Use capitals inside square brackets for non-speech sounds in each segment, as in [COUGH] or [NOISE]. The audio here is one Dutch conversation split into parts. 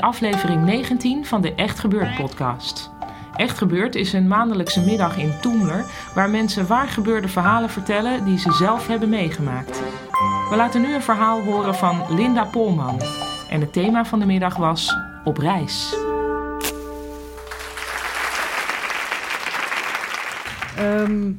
Aflevering 19 van de Echt Gebeurd podcast. Echt Gebeurd is een maandelijkse middag in Toemler waar mensen waar gebeurde verhalen vertellen die ze zelf hebben meegemaakt. We laten nu een verhaal horen van Linda Polman. En het thema van de middag was Op reis. Ehm,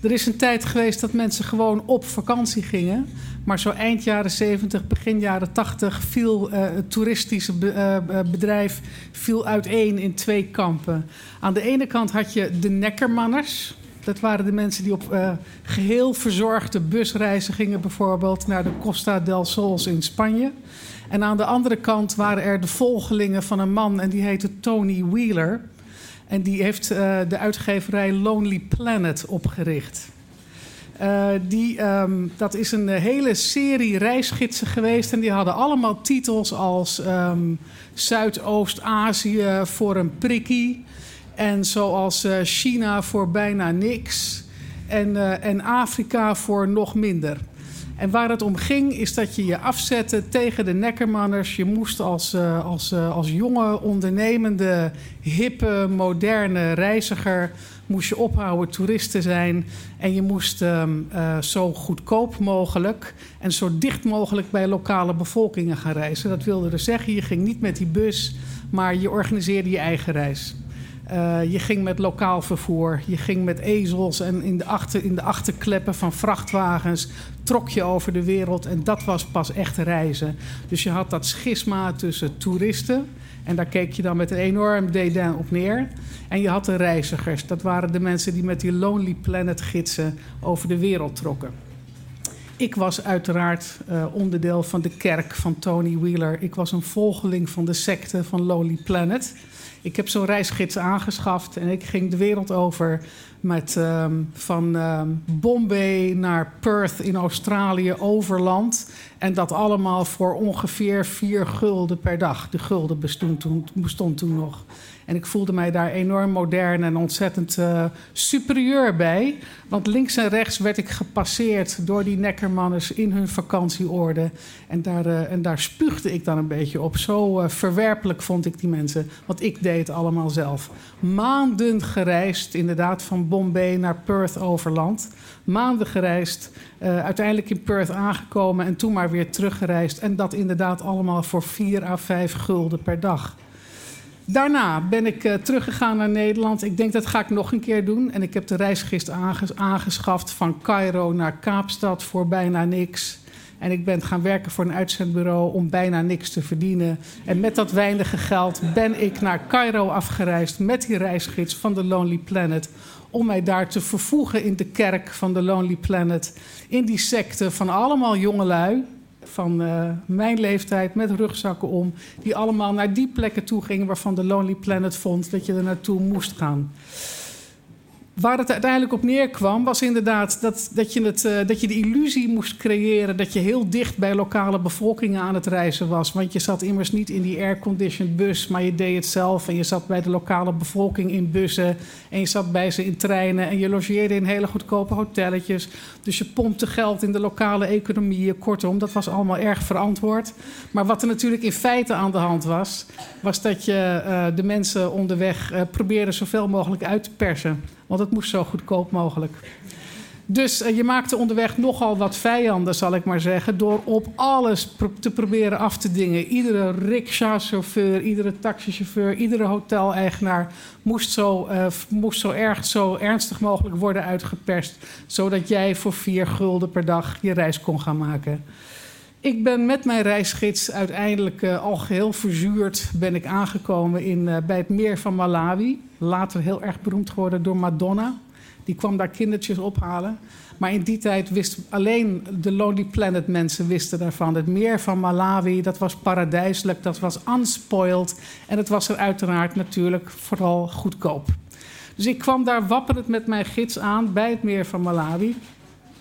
er is een tijd geweest dat mensen gewoon op vakantie gingen. Maar zo eind jaren 70, begin jaren 80 viel uh, het toeristische be uh, bedrijf viel uiteen in twee kampen. Aan de ene kant had je de nekkermanners. Dat waren de mensen die op uh, geheel verzorgde busreizen gingen, bijvoorbeeld naar de Costa del Sols in Spanje. En aan de andere kant waren er de volgelingen van een man en die heette Tony Wheeler. En die heeft uh, de uitgeverij Lonely Planet opgericht. Uh, die, um, dat is een hele serie reisgidsen geweest. En die hadden allemaal titels als um, Zuidoost-Azië voor een prikkie. En zoals uh, China voor bijna niks. En, en Afrika voor nog minder. En waar het om ging, is dat je je afzette tegen de nekkermanners. Je moest als, uh, als, uh, als jonge, ondernemende, hippe, moderne reiziger... moest je ophouden toerist te zijn. En je moest um, uh, zo goedkoop mogelijk en zo dicht mogelijk... bij lokale bevolkingen gaan reizen. Dat wilde dus zeggen, je ging niet met die bus, maar je organiseerde je eigen reis. Uh, je ging met lokaal vervoer, je ging met ezels en in de, achter, in de achterkleppen van vrachtwagens trok je over de wereld en dat was pas echt reizen. Dus je had dat schisma tussen toeristen en daar keek je dan met een enorm dédain op neer. En je had de reizigers, dat waren de mensen die met die Lonely Planet gidsen over de wereld trokken. Ik was uiteraard uh, onderdeel van de kerk van Tony Wheeler. Ik was een volgeling van de secte van Lonely Planet. Ik heb zo'n reisgids aangeschaft en ik ging de wereld over met um, van um, Bombay naar Perth in Australië overland. En dat allemaal voor ongeveer vier gulden per dag. De gulden bestond toen, bestond toen nog. En ik voelde mij daar enorm modern en ontzettend uh, superieur bij. Want links en rechts werd ik gepasseerd door die nekkermanners in hun vakantieorde. En daar, uh, en daar spuugde ik dan een beetje op. Zo uh, verwerpelijk vond ik die mensen. Want ik deed het allemaal zelf. Maanden gereisd, inderdaad, van Bombay naar Perth overland. Maanden gereisd, uiteindelijk in Perth aangekomen en toen maar weer teruggereisd. En dat inderdaad allemaal voor 4 à 5 gulden per dag. Daarna ben ik uh, teruggegaan naar Nederland. Ik denk dat ga ik nog een keer doen. En ik heb de reisgids aanges aangeschaft van Cairo naar Kaapstad voor bijna niks. En ik ben gaan werken voor een uitzendbureau om bijna niks te verdienen. En met dat weinige geld ben ik naar Cairo afgereisd met die reisgids van de Lonely Planet. Om mij daar te vervoegen in de kerk van de Lonely Planet. In die secte van allemaal jongelui van uh, mijn leeftijd met rugzakken om, die allemaal naar die plekken toe gingen waarvan de Lonely Planet vond dat je er naartoe moest gaan. Waar het uiteindelijk op neerkwam, was inderdaad dat, dat, je het, uh, dat je de illusie moest creëren dat je heel dicht bij lokale bevolkingen aan het reizen was. Want je zat immers niet in die airconditioned bus, maar je deed het zelf. En je zat bij de lokale bevolking in bussen. En je zat bij ze in treinen. En je logeerde in hele goedkope hotelletjes. Dus je pompte geld in de lokale economieën. Kortom, dat was allemaal erg verantwoord. Maar wat er natuurlijk in feite aan de hand was, was dat je uh, de mensen onderweg uh, probeerde zoveel mogelijk uit te persen. Want het moest zo goedkoop mogelijk. Dus uh, je maakte onderweg nogal wat vijanden, zal ik maar zeggen, door op alles te proberen af te dingen. Iedere rickshaw-chauffeur, iedere taxichauffeur, iedere hoteleigenaar moest zo, uh, moest zo, erg, zo ernstig mogelijk worden uitgeperst, zodat jij voor vier gulden per dag je reis kon gaan maken. Ik ben met mijn reisgids uiteindelijk uh, al geheel verzuurd ben ik aangekomen in, uh, bij het meer van Malawi. Later heel erg beroemd geworden door Madonna. Die kwam daar kindertjes ophalen. Maar in die tijd wist alleen de Lonely Planet mensen wisten daarvan. Het meer van Malawi, dat was paradijselijk, dat was unspoiled. En het was er uiteraard natuurlijk vooral goedkoop. Dus ik kwam daar wapperend met mijn gids aan bij het meer van Malawi.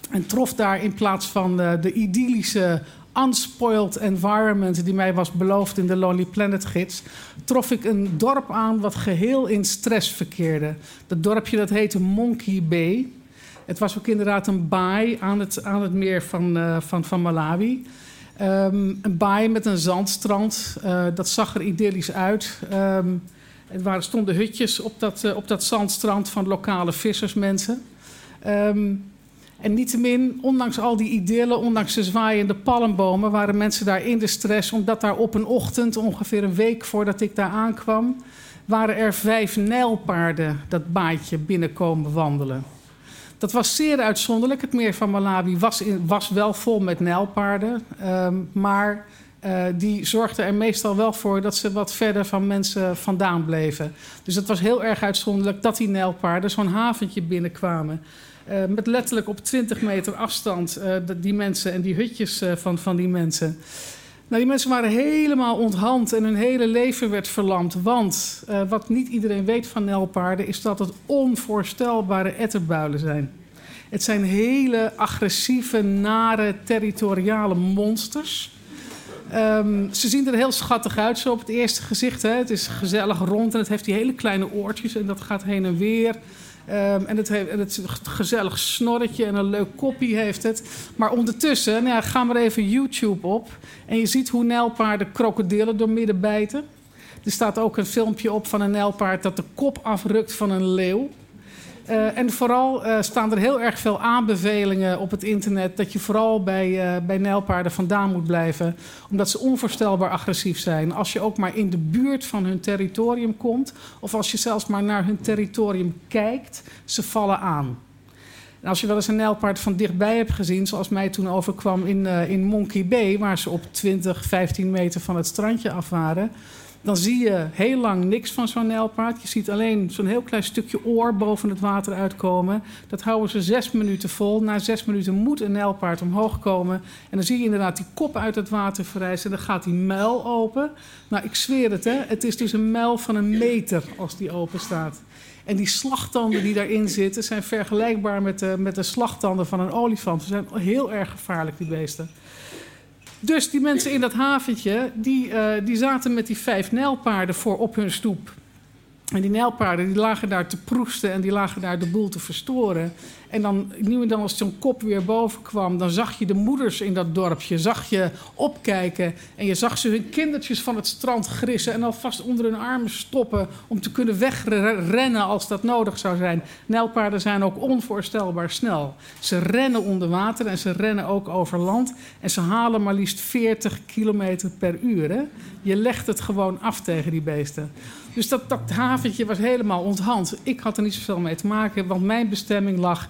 En trof daar in plaats van uh, de idyllische unspoiled environment die mij was beloofd in de Lonely Planet gids, trof ik een dorp aan wat geheel in stress verkeerde. Dat dorpje dat heette Monkey Bay. Het was ook inderdaad een baai aan het, aan het meer van, uh, van, van Malawi. Ehm, een baai met een zandstrand. Uh, dat zag er idyllisch uit. Um, er stonden hutjes op dat, uh, op dat zandstrand van lokale vissersmensen. Um, en niettemin, ondanks al die idyllen, ondanks de zwaaiende palmbomen, waren mensen daar in de stress, omdat daar op een ochtend, ongeveer een week voordat ik daar aankwam, waren er vijf nijlpaarden dat baadje binnenkomen wandelen. Dat was zeer uitzonderlijk. Het meer van Malawi was, was wel vol met nijlpaarden. Um, maar uh, die zorgden er meestal wel voor dat ze wat verder van mensen vandaan bleven. Dus het was heel erg uitzonderlijk dat die nijlpaarden zo'n haventje binnenkwamen. Uh, met letterlijk op 20 meter afstand uh, die mensen en die hutjes van, van die mensen. Nou, die mensen waren helemaal onthand en hun hele leven werd verlamd. Want wat niet iedereen weet van nelpaarden is dat het onvoorstelbare etterbuilen zijn. Het zijn hele agressieve, nare, territoriale monsters. Um, ze zien er heel schattig uit, zo op het eerste gezicht. Hè. Het is gezellig rond en het heeft die hele kleine oortjes en dat gaat heen en weer. Um, en, het heeft, en het gezellig snorretje en een leuk koppie heeft het. Maar ondertussen, nou ja, ga maar even YouTube op. En je ziet hoe nijlpaarden krokodillen door midden bijten. Er staat ook een filmpje op van een nijlpaard dat de kop afrukt van een leeuw. Uh, en vooral uh, staan er heel erg veel aanbevelingen op het internet dat je vooral bij, uh, bij nijlpaarden vandaan moet blijven, omdat ze onvoorstelbaar agressief zijn. Als je ook maar in de buurt van hun territorium komt, of als je zelfs maar naar hun territorium kijkt, ze vallen aan. En als je wel eens een nijlpaard van dichtbij hebt gezien, zoals mij toen overkwam in, in Monkey Bay, waar ze op 20, 15 meter van het strandje af waren dan zie je heel lang niks van zo'n nijlpaard. Je ziet alleen zo'n heel klein stukje oor boven het water uitkomen. Dat houden ze zes minuten vol. Na zes minuten moet een nijlpaard omhoog komen. En dan zie je inderdaad die kop uit het water verrijzen. En dan gaat die muil open. Nou, ik zweer het, hè. Het is dus een muil van een meter als die open staat. En die slagtanden die daarin zitten zijn vergelijkbaar met de, met de slagtanden van een olifant. Ze zijn heel erg gevaarlijk, die beesten. Dus die mensen in dat haventje, die, uh, die zaten met die vijf nijlpaarden voor op hun stoep. En die nijlpaarden die lagen daar te proesten en die lagen daar de boel te verstoren. En dan, dan als zo'n kop weer boven kwam, dan zag je de moeders in dat dorpje, zag je opkijken. En je zag ze hun kindertjes van het strand grissen en alvast onder hun armen stoppen om te kunnen wegrennen als dat nodig zou zijn. Nijlpaarden zijn ook onvoorstelbaar snel. Ze rennen onder water en ze rennen ook over land. En ze halen maar liefst 40 kilometer per uur. Hè? Je legt het gewoon af tegen die beesten. Dus dat, dat haventje was helemaal onthand. Ik had er niet zoveel mee te maken, want mijn bestemming lag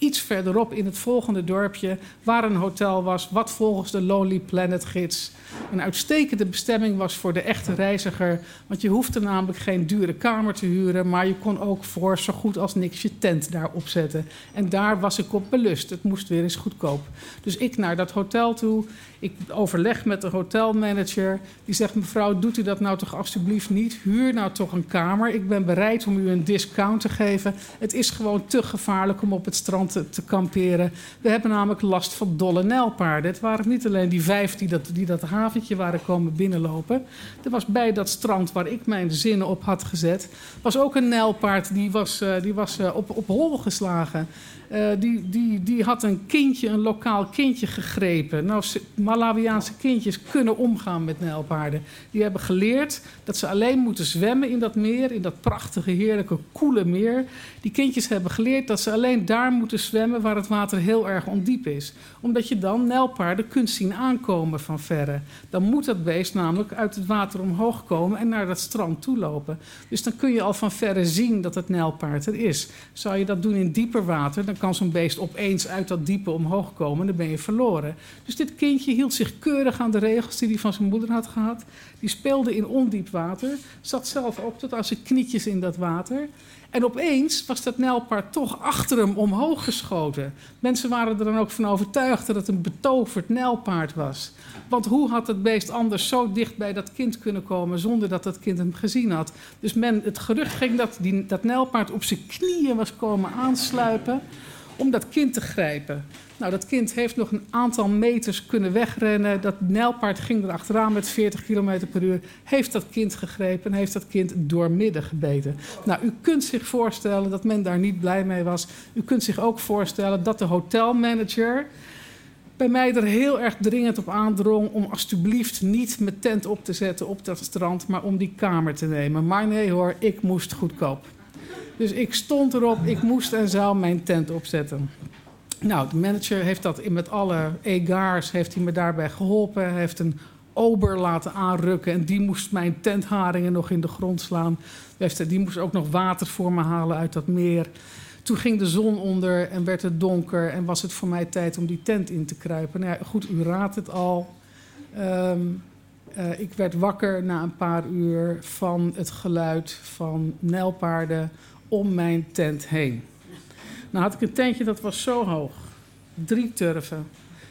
iets verderop in het volgende dorpje, waar een hotel was, wat volgens de Lonely Planet gids een uitstekende bestemming was voor de echte reiziger. Want je hoefde namelijk geen dure kamer te huren, maar je kon ook voor zo goed als niks je tent daar opzetten. En daar was ik op belust. Het moest weer eens goedkoop. Dus ik naar dat hotel toe. Ik overleg met de hotelmanager. Die zegt: Mevrouw, doet u dat nou toch alsjeblieft niet? Huur nou toch een kamer. Ik ben bereid om u een discount te geven. Het is gewoon te gevaarlijk om op het strand te, kamperen. We hebben namelijk last van dolle nijlpaarden. Het waren niet alleen die vijf die dat, die dat haventje waren komen binnenlopen. Er was bij dat strand waar ik mijn zinnen op had gezet, was ook een nijlpaard die was, uh, die was uh, op, op hol geslagen. Uh, die, die, die had een kindje, een lokaal kindje gegrepen. Nou, Malawiaanse kindjes kunnen omgaan met nijlpaarden. Die hebben geleerd dat ze alleen moeten zwemmen in dat meer, in dat prachtige, heerlijke, koele meer. Die kindjes hebben geleerd dat ze alleen daar moeten zwemmen waar het water heel erg ondiep is. Omdat je dan nijlpaarden kunt zien aankomen van verre. Dan moet dat beest namelijk uit het water omhoog komen en naar dat strand toe lopen. Dus dan kun je al van verre zien dat het nijlpaard er is. Zou je dat doen in dieper water, dan kan zo'n beest opeens uit dat diepe omhoog komen en dan ben je verloren. Dus dit kindje hield zich keurig aan de regels die hij van zijn moeder had gehad. Die speelde in ondiep water, zat zelf ook tot aan zijn knietjes in dat water. En opeens was dat nijlpaard toch achter hem omhoog geschoten. Mensen waren er dan ook van overtuigd dat het een betoverd nijlpaard was. Want hoe had het beest anders zo dicht bij dat kind kunnen komen zonder dat dat kind hem gezien had? Dus men, het gerucht ging dat die, dat nijlpaard op zijn knieën was komen aansluipen om dat kind te grijpen. Nou, dat kind heeft nog een aantal meters kunnen wegrennen. Dat nijlpaard ging er achteraan met 40 km per uur. Heeft dat kind gegrepen en heeft dat kind doormidden gebeten. Nou, u kunt zich voorstellen dat men daar niet blij mee was. U kunt zich ook voorstellen dat de hotelmanager bij mij er heel erg dringend op aandrong om alsjeblieft niet mijn tent op te zetten op dat strand, maar om die kamer te nemen. Maar nee hoor, ik moest goedkoop. Dus ik stond erop, ik moest en zou mijn tent opzetten. Nou, de manager heeft dat met alle egaars heeft hij me daarbij geholpen. Hij heeft een ober laten aanrukken en die moest mijn tentharingen nog in de grond slaan. Die moest ook nog water voor me halen uit dat meer. Toen ging de zon onder en werd het donker en was het voor mij tijd om die tent in te kruipen. Nou ja, goed, u raadt het al. Um, uh, ik werd wakker na een paar uur van het geluid van nijlpaarden om mijn tent heen. Nou had ik een tentje dat was zo hoog. Drie turven.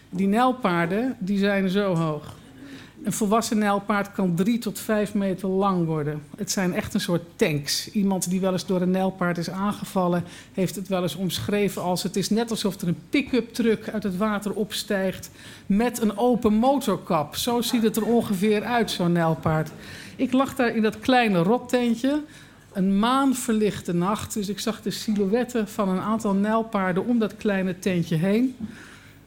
Die nijlpaarden die zijn zo hoog. Een volwassen nijlpaard kan drie tot vijf meter lang worden. Het zijn echt een soort tanks. Iemand die wel eens door een nijlpaard is aangevallen, heeft het wel eens omschreven als: het is net alsof er een pick-up truck uit het water opstijgt met een open motorkap. Zo ziet het er ongeveer uit, zo'n nijlpaard. Ik lag daar in dat kleine rottentje. Een maanverlichte nacht, dus ik zag de silhouetten van een aantal nijlpaarden om dat kleine tentje heen.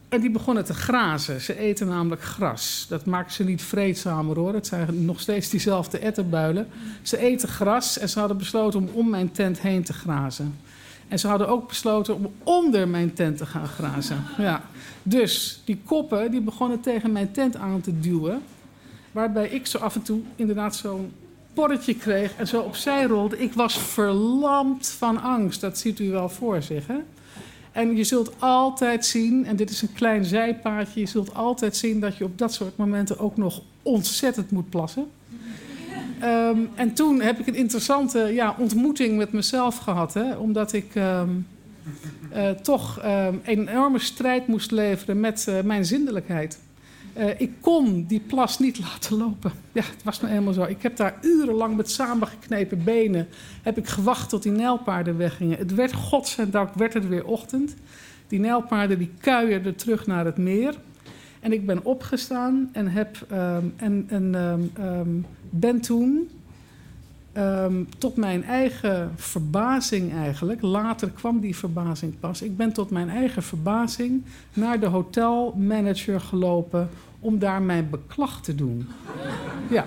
En die begonnen te grazen. Ze eten namelijk gras. Dat maakt ze niet vreedzamer hoor. Het zijn nog steeds diezelfde etterbuilen. Ze eten gras en ze hadden besloten om om mijn tent heen te grazen. En ze hadden ook besloten om onder mijn tent te gaan grazen. Ja. Dus die koppen die begonnen tegen mijn tent aan te duwen. Waarbij ik zo af en toe inderdaad zo'n porretje kreeg en zo opzij rolde. Ik was verlamd van angst. Dat ziet u wel voor zich, hè? En je zult altijd zien, en dit is een klein zijpaadje, je zult altijd zien dat je op dat soort momenten ook nog ontzettend moet plassen. Um, [LAUGHS] en toen heb ik een interessante ja, ontmoeting met mezelf gehad, hè, omdat ik um, uh, toch um, een enorme strijd moest leveren met uh, mijn zindelijkheid. Uh, ik kon die plas niet [LAUGHS] laten lopen. Ja, het was nou helemaal zo. Ik heb daar urenlang met samengeknepen benen... heb ik gewacht tot die nijlpaarden weggingen. Het werd, godzijdank, werd het weer ochtend. Die nijlpaarden die kuierden terug naar het meer. En ik ben opgestaan en, heb, um, en, en um, um, ben toen... Um, tot mijn eigen verbazing eigenlijk, later kwam die verbazing pas. Ik ben tot mijn eigen verbazing naar de hotelmanager gelopen om daar mijn beklag te doen. Ja.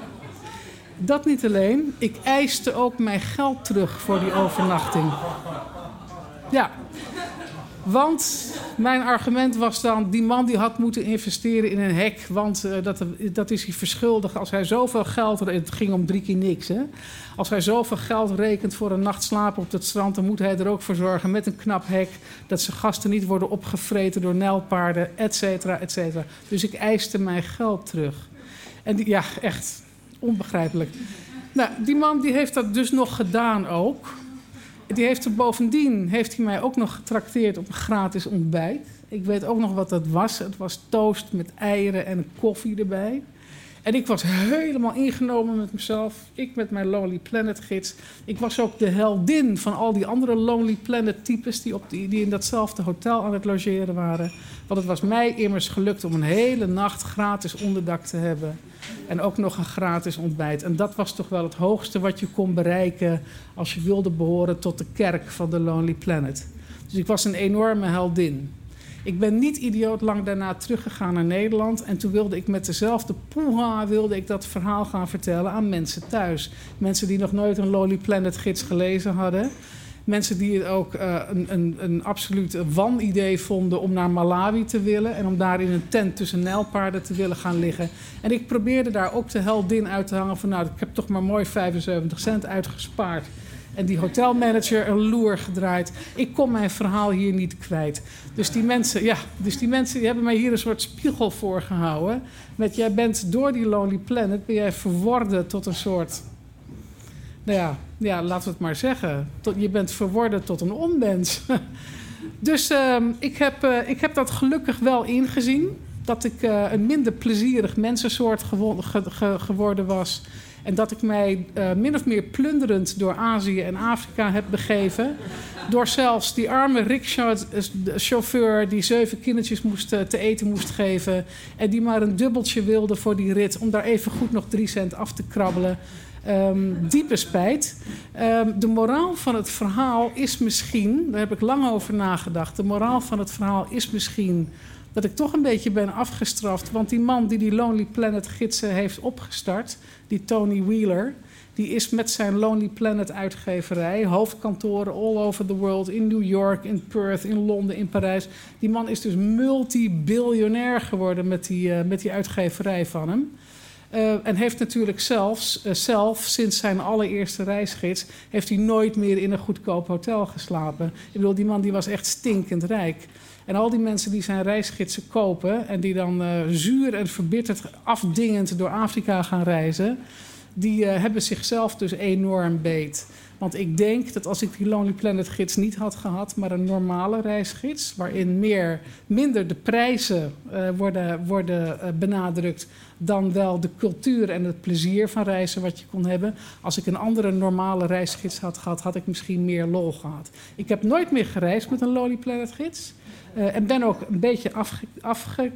Dat niet alleen, ik eiste ook mijn geld terug voor die overnachting. Ja, want mijn argument was dan... die man die had moeten investeren in een hek... want uh, dat, dat is hij verschuldigd als hij zoveel geld... het ging om drie keer niks, hè. Als hij zoveel geld rekent voor een nacht slapen op het strand... dan moet hij er ook voor zorgen met een knap hek... dat zijn gasten niet worden opgevreten door nijlpaarden, et cetera, et cetera. Dus ik eiste mijn geld terug. En ja, echt onbegrijpelijk. Nou, die man die heeft dat dus nog gedaan ook die heeft bovendien heeft hij mij ook nog getrakteerd op een gratis ontbijt. Ik weet ook nog wat dat was. Het was toast met eieren en koffie erbij. En ik was helemaal ingenomen met mezelf. Ik met mijn Lonely Planet gids. Ik was ook de heldin van al die andere Lonely Planet types die, op die, die in datzelfde hotel aan het logeren waren. Want het was mij immers gelukt om een hele nacht gratis onderdak te hebben. En ook nog een gratis ontbijt. En dat was toch wel het hoogste wat je kon bereiken als je wilde behoren tot de kerk van de Lonely Planet. Dus ik was een enorme heldin. Ik ben niet idioot lang daarna teruggegaan naar Nederland. En toen wilde ik met dezelfde poeha wilde ik dat verhaal gaan vertellen aan mensen thuis. Mensen die nog nooit een Lonely Planet gids gelezen hadden. Mensen die het ook uh, een, een, een absoluut wanidee vonden om naar Malawi te willen. En om daar in een tent tussen nijlpaarden te willen gaan liggen. En ik probeerde daar ook de heldin uit te hangen van... nou, ik heb toch maar mooi 75 cent uitgespaard en die hotelmanager een loer gedraaid. Ik kon mijn verhaal hier niet kwijt. Dus die mensen, ja, dus die mensen die hebben mij hier een soort spiegel voor gehouden. Met jij bent door die Lonely Planet ben jij verworden tot een soort. Nou ja, ja laten we het maar zeggen. Tot, je bent verworden tot een onmens. [LAUGHS] dus uh, ik, heb, uh, ik heb dat gelukkig wel ingezien. Dat ik uh, een minder plezierig mensensoort gewo ge ge geworden was en dat ik mij uh, min of meer plunderend door Azië en Afrika heb begeven. Door zelfs die arme rickshaw-chauffeur die zeven kindertjes moest, uh, te eten moest geven. En die maar een dubbeltje wilde voor die rit. Om daar even goed nog drie cent af te krabbelen. Um, diepe spijt. Um, de moraal van het verhaal is misschien, daar heb ik lang over nagedacht. De moraal van het verhaal is misschien dat ik toch een beetje ben afgestraft. Want die man die die Lonely Planet gidsen heeft opgestart, die Tony Wheeler, die is met zijn Lonely Planet uitgeverij, hoofdkantoren all over the world, in New York, in Perth, in Londen, in Parijs. Die man is dus multibiljonair geworden met die, uh, met die uitgeverij van hem. Uh, en heeft natuurlijk zelfs, uh, zelf, sinds zijn allereerste reisgids, heeft hij nooit meer in een goedkoop hotel geslapen. Ik bedoel, die man die was echt stinkend rijk. En al die mensen die zijn reisgidsen kopen en die dan uh, zuur en verbitterd afdingend door Afrika gaan reizen, die hebben zichzelf dus enorm beet. Want ik denk dat als ik die Lonely Planet gids niet had gehad, maar een normale reisgids, waarin meer, minder de prijzen uh, worden, worden uh, benadrukt dan wel de cultuur en het plezier van reizen wat je kon hebben. Als ik een andere normale reisgids had gehad, had ik misschien meer lol gehad. Ik heb nooit meer gereisd met een Lonely Planet gids. Uh, en ben ook een beetje afgekikt. Afge,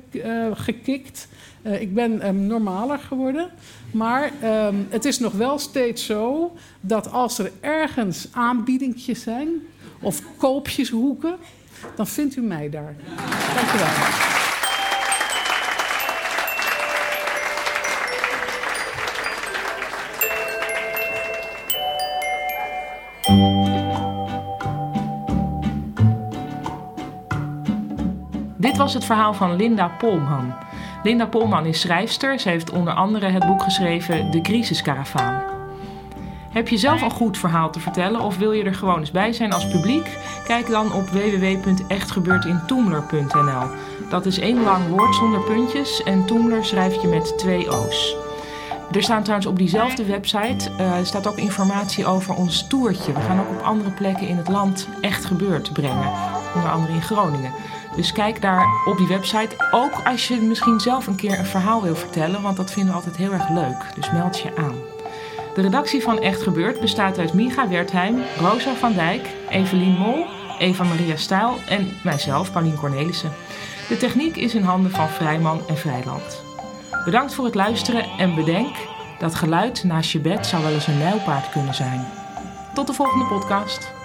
uh, ik ben um, normaler geworden. Maar um, het is nog wel steeds zo dat als er ergens aanbiedingjes zijn of koopjeshoeken, dan vindt u mij daar. Dank u wel. Was het verhaal van Linda Polman. Linda Polman is schrijfster. Ze heeft onder andere het boek geschreven De Crisiskaravaan. Heb je zelf een goed verhaal te vertellen of wil je er gewoon eens bij zijn als publiek? Kijk dan op www.echtgebeurtintoemler.nl. Dat is één lang woord zonder puntjes en Toemler schrijf je met twee O's. Er staan trouwens op diezelfde website uh, staat ook informatie over ons toertje. We gaan ook op andere plekken in het land echt gebeurd brengen. Onder andere in Groningen. Dus kijk daar op die website. Ook als je misschien zelf een keer een verhaal wil vertellen, want dat vinden we altijd heel erg leuk. Dus meld je aan. De redactie van Echt Gebeurd bestaat uit Miga Wertheim, Rosa van Dijk, Evelien Mol, Eva Maria Stijl en mijzelf, Paulien Cornelissen. De techniek is in handen van Vrijman en Vrijland. Bedankt voor het luisteren en bedenk dat geluid naast je bed zou wel eens een nijlpaard kunnen zijn. Tot de volgende podcast.